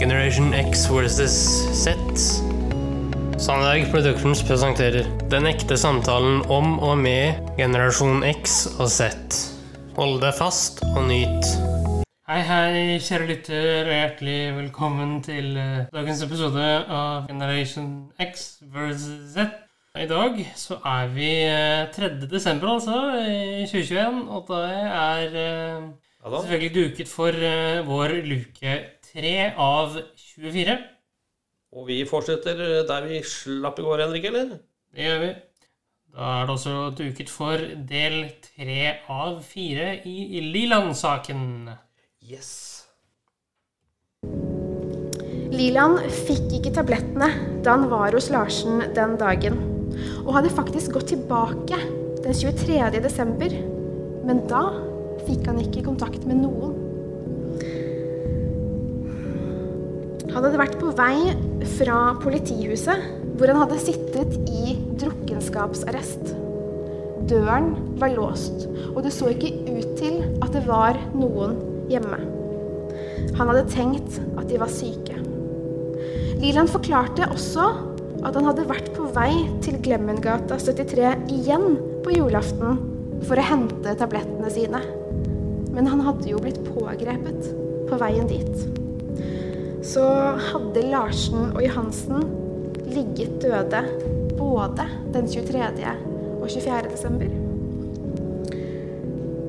Generation X versus Z. Sandberg Productions presenterer Den ekte samtalen om og med generasjon X og Z. Hold deg fast og nyt. Hei, hei, kjære lytter, og hjertelig velkommen til eh, dagens episode av Generation X versus Z. I dag så er vi eh, 3. desember, altså, i 2021, og da er eh, selvfølgelig duket for eh, vår luke 3 av 24. Og vi fortsetter der vi slapp i går, Henrik, eller? Det gjør vi. Da er det også duket for del 3 av 4 i Liland-saken. Yes. Liland fikk ikke tablettene da han var hos Larsen den dagen, og hadde faktisk gått tilbake den 23. desember. Men da fikk han ikke kontakt med noen. Han hadde vært på vei fra politihuset, hvor han hadde sittet i drukkenskapsarrest. Døren var låst, og det så ikke ut til at det var noen hjemme. Han hadde tenkt at de var syke. Liland forklarte også at han hadde vært på vei til Glemmengata 73 igjen på julaften for å hente tablettene sine. Men han hadde jo blitt pågrepet på veien dit. Så hadde Larsen og Johansen ligget døde både den 23. og 24. desember.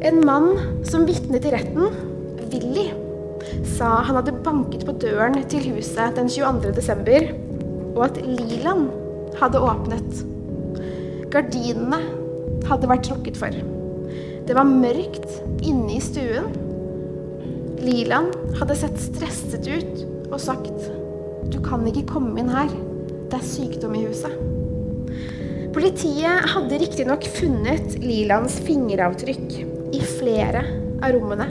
En mann som vitnet i retten, Willy, sa han hadde banket på døren til huset den 22. desember, og at Liland hadde åpnet. Gardinene hadde vært trukket for. Det var mørkt inne i stuen. Liland hadde sett stresset ut og sagt du kan ikke komme inn her, det er sykdom i huset. Politiet hadde riktignok funnet Lilands fingeravtrykk i flere av rommene.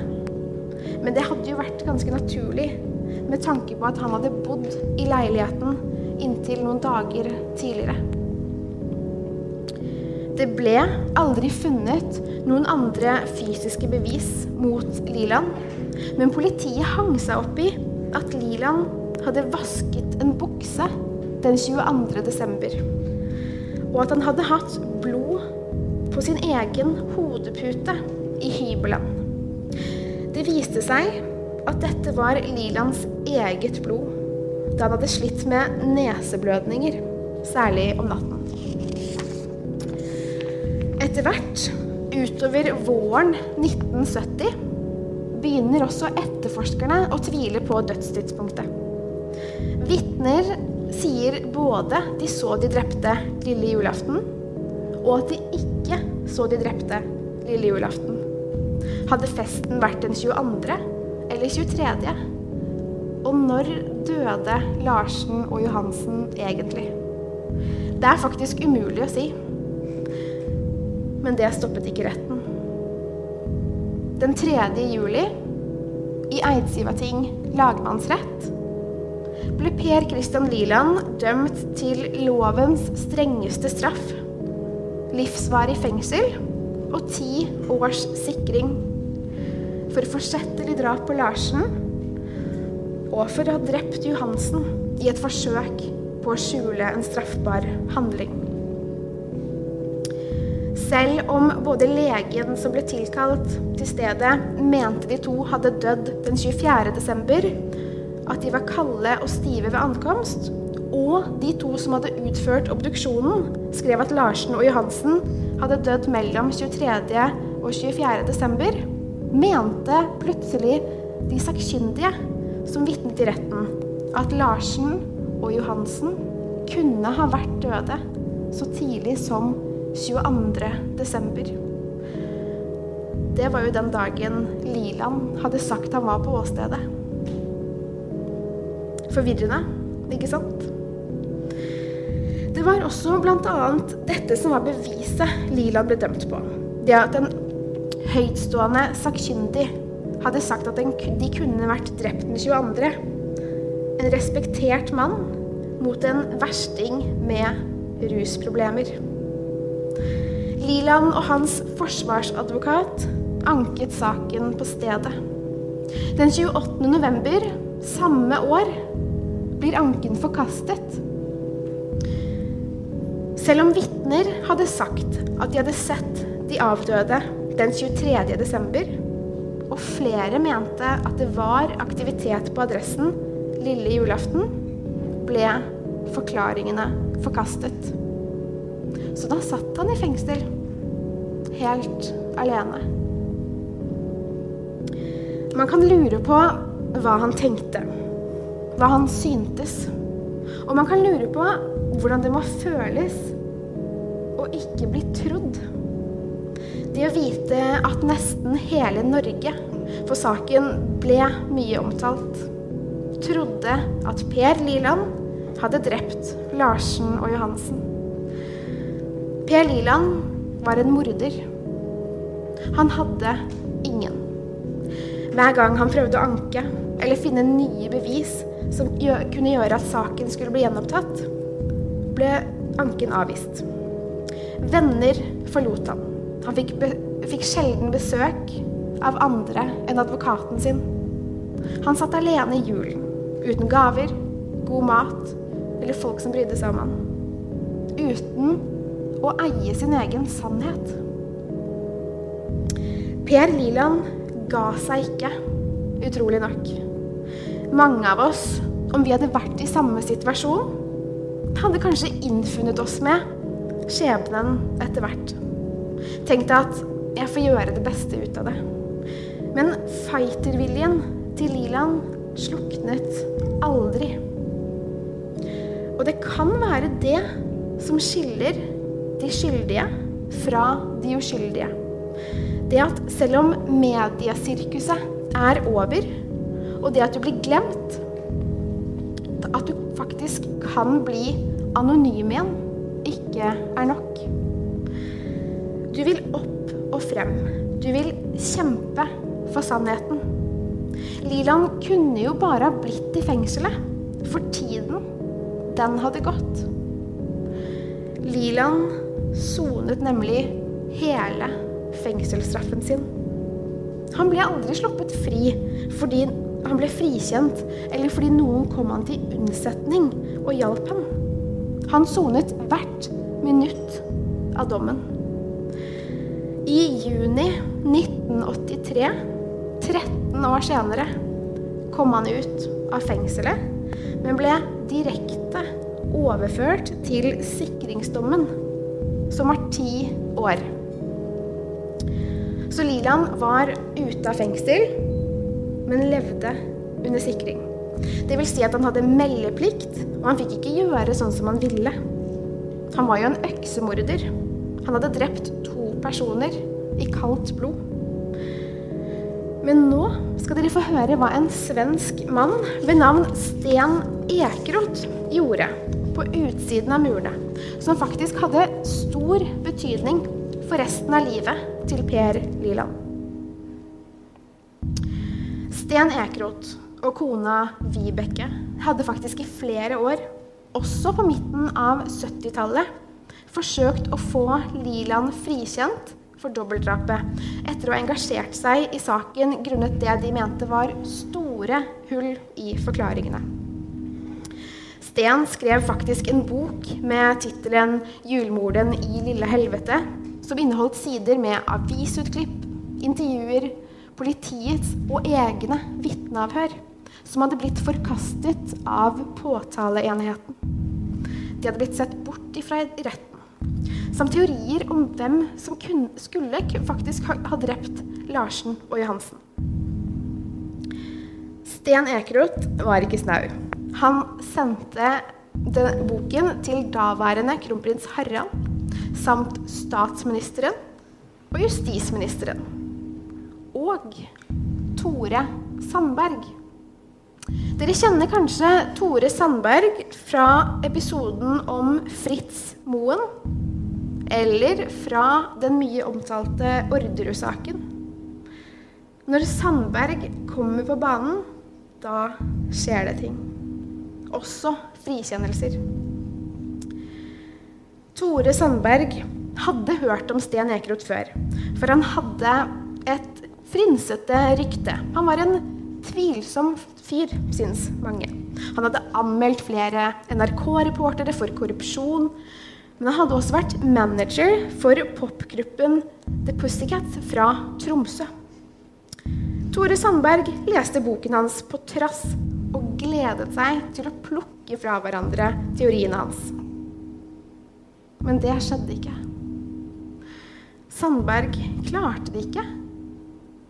Men det hadde jo vært ganske naturlig med tanke på at han hadde bodd i leiligheten inntil noen dager tidligere. Det ble aldri funnet noen andre fysiske bevis mot Liland, men politiet hang seg opp i at Liland hadde vasket en bukse den 22. desember, og at han hadde hatt blod på sin egen hodepute i hybelen. Det viste seg at dette var Lilands eget blod, da han hadde slitt med neseblødninger, særlig om natten. Etter hvert, utover våren 1970, begynner også etterforskerne å tvile på dødstidspunktet. Vitner sier både de så de drepte lille julaften, og at de ikke så de drepte lille julaften. Hadde festen vært den 22. eller 23.? Og når døde Larsen og Johansen egentlig? Det er faktisk umulig å si. Men det stoppet ikke retten. Den 3. juli, i Eidsivating lagmannsrett, ble Per Christian Liland dømt til lovens strengeste straff. Livsvarig fengsel og ti års sikring for forsettlig drap på Larsen og for å ha drept Johansen i et forsøk på å skjule en straffbar handling. Selv om både legen som ble tilkalt til stedet, mente de to hadde dødd den 24. desember, at de var kalde og stive ved ankomst, og de to som hadde utført obduksjonen, skrev at Larsen og Johansen hadde dødd mellom 23. og 24. desember, mente plutselig de sakkyndige som vitnet i retten, at Larsen og Johansen kunne ha vært døde så tidlig som 22. desember. Det var jo den dagen Liland hadde sagt han var på åstedet. Forvirrende, ikke sant? Det var også bl.a. dette som var beviset Liland ble dømt på. Det at en høytstående sakkyndig hadde sagt at de kunne vært drept den 22. En respektert mann mot en versting med rusproblemer. Liland og hans forsvarsadvokat anket saken på stedet. Den 28. november samme år, blir anken forkastet. Selv om vitner hadde sagt at de hadde sett de avdøde den 23. desember, og flere mente at det var aktivitet på adressen lille julaften, ble forklaringene forkastet. Så da satt han i fengsel, helt alene. Man kan lure på hva han tenkte, hva han syntes. Og man kan lure på hvordan det må føles å ikke bli trodd. Det å vite at nesten hele Norge, for saken ble mye omtalt, trodde at Per Liland hadde drept Larsen og Johansen. Per Liland var en morder. Han hadde ingen. Hver gang han prøvde å anke eller finne nye bevis som kunne gjøre at saken skulle bli gjenopptatt, ble anken avvist. Venner forlot han. Han fikk, be fikk sjelden besøk av andre enn advokaten sin. Han satt alene i julen, uten gaver, god mat eller folk som brydde seg om han. Uten å eie sin egen sannhet. Per Liland ga seg ikke, utrolig nok. Mange av oss, om vi hadde vært i samme situasjon, hadde kanskje innfunnet oss med skjebnen etter hvert. Tenkte at jeg får gjøre det beste ut av det. Men fighterviljen til Liland sluknet aldri. Og det kan være det som skiller de skyldige fra de uskyldige. Det at selv om mediesirkuset er over, og det at du blir glemt, at du faktisk kan bli anonym igjen, ikke er nok. Du vil opp og frem. Du vil kjempe for sannheten. Liland kunne jo bare ha blitt i fengselet, for tiden, den hadde gått. Liland sonet nemlig hele fengselsstraffen sin. Han ble aldri sluppet fri fordi han ble frikjent, eller fordi noen kom han til unnsetning og hjalp ham. Han sonet hvert minutt av dommen. I juni 1983, 13 år senere, kom han ut av fengselet, men ble direkte overført til sikringsdommen, som var ti år. Så Liland var ute av fengsel, men levde under sikring. Det vil si at han hadde meldeplikt, og han fikk ikke gjøre sånn som han ville. Han var jo en øksemorder. Han hadde drept to personer i kaldt blod. Men nå skal dere få høre hva en svensk mann ved navn Sten Ekeroth gjorde på utsiden av murene, som faktisk hadde stor betydning for resten av livet til Per Liland. Sten Ekeroth og kona Vibeke hadde faktisk i flere år, også på midten av 70-tallet, forsøkt å få Liland frikjent for dobbeltdrapet etter å ha engasjert seg i saken grunnet det de mente var store hull i forklaringene. Sten skrev faktisk en bok med tittelen 'Julmorden i lille helvete', som inneholdt sider med avisutklipp, intervjuer, politiets og egne vitneavhør som hadde blitt forkastet av påtaleenheten. De hadde blitt sett bort ifra retten. Samt teorier om hvem som kunne, skulle faktisk ha drept Larsen og Johansen. Sten Ekeroth var ikke snau. Han sendte den boken til daværende kronprins Harald samt statsministeren og justisministeren. Og Tore Sandberg. Dere kjenner kanskje Tore Sandberg fra episoden om Fritz Moen? Eller fra den mye omtalte Orderud-saken? Når Sandberg kommer på banen, da skjer det ting. Også frikjennelser. Tore Sandberg hadde hørt om Sten Ekeroth før, for han hadde et frynsete rykte. Han var en tvilsom fyr, syns mange. Han hadde anmeldt flere NRK-reportere for korrupsjon. Men han hadde også vært manager for popgruppen The Pussycat fra Tromsø. Tore Sandberg leste boken hans på trass og gledet seg til å plukke fra hverandre teoriene hans. Men det skjedde ikke. Sandberg klarte det ikke.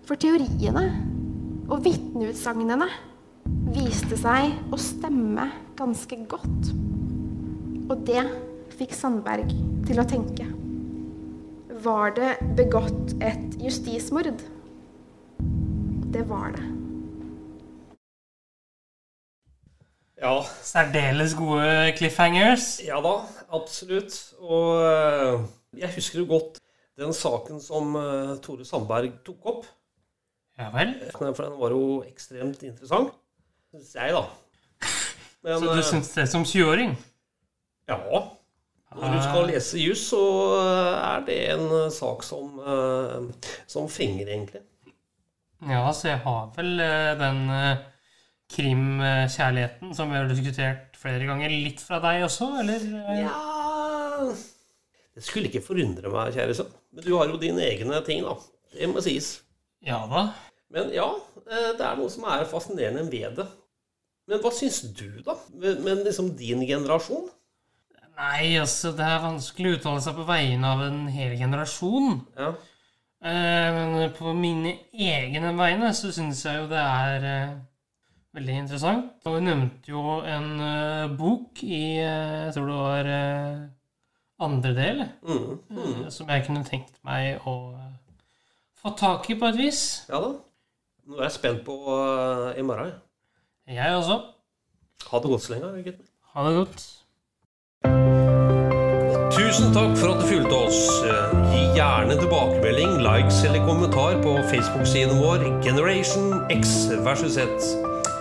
For teoriene og vitneutsagnene viste seg å stemme ganske godt. Og det fikk Sandberg til å tenke. Var det begått et justismord? Det var det. Ja, Særdeles gode cliffhangers. ja da, absolutt. Og eh, jeg husker jo godt den saken som eh, Tore Sandberg tok opp. Ja vel. For den var jo ekstremt interessant, syns jeg, da. Men Så du eh, syns det som 20-åring? ja. Når du skal lese juss, så er det en eh, sak som, eh, som fenger, egentlig. Ja, så jeg har vel eh, den eh, krimkjærligheten som vi har diskutert flere ganger. Litt fra deg også, eller? Ja Det skulle ikke forundre meg, kjære sønn. Men du har jo dine egne ting, da. Det må sies. Ja da. Men ja, eh, det er noe som er fascinerende ved det. Men hva syns du, da? Med liksom din generasjon? Nei, altså, det er vanskelig å uttale seg på vegne av en hel generasjon. Ja. Eh, Men på mine egne vegne så syns jeg jo det er eh, veldig interessant. Og vi nevnte jo en uh, bok i eh, Jeg tror det var uh, andre del, Mm. Mm. som jeg kunne tenkt meg å få tak i på et vis. ja da. Nå er jeg spent på i morgen. Jeg også. Ha det godt så lenge, gutten. Ha det godt. Tusen takk for at du fulgte oss. Gi gjerne tilbakemelding, likes eller kommentar på Facebook-siden vår Generation X versus Z.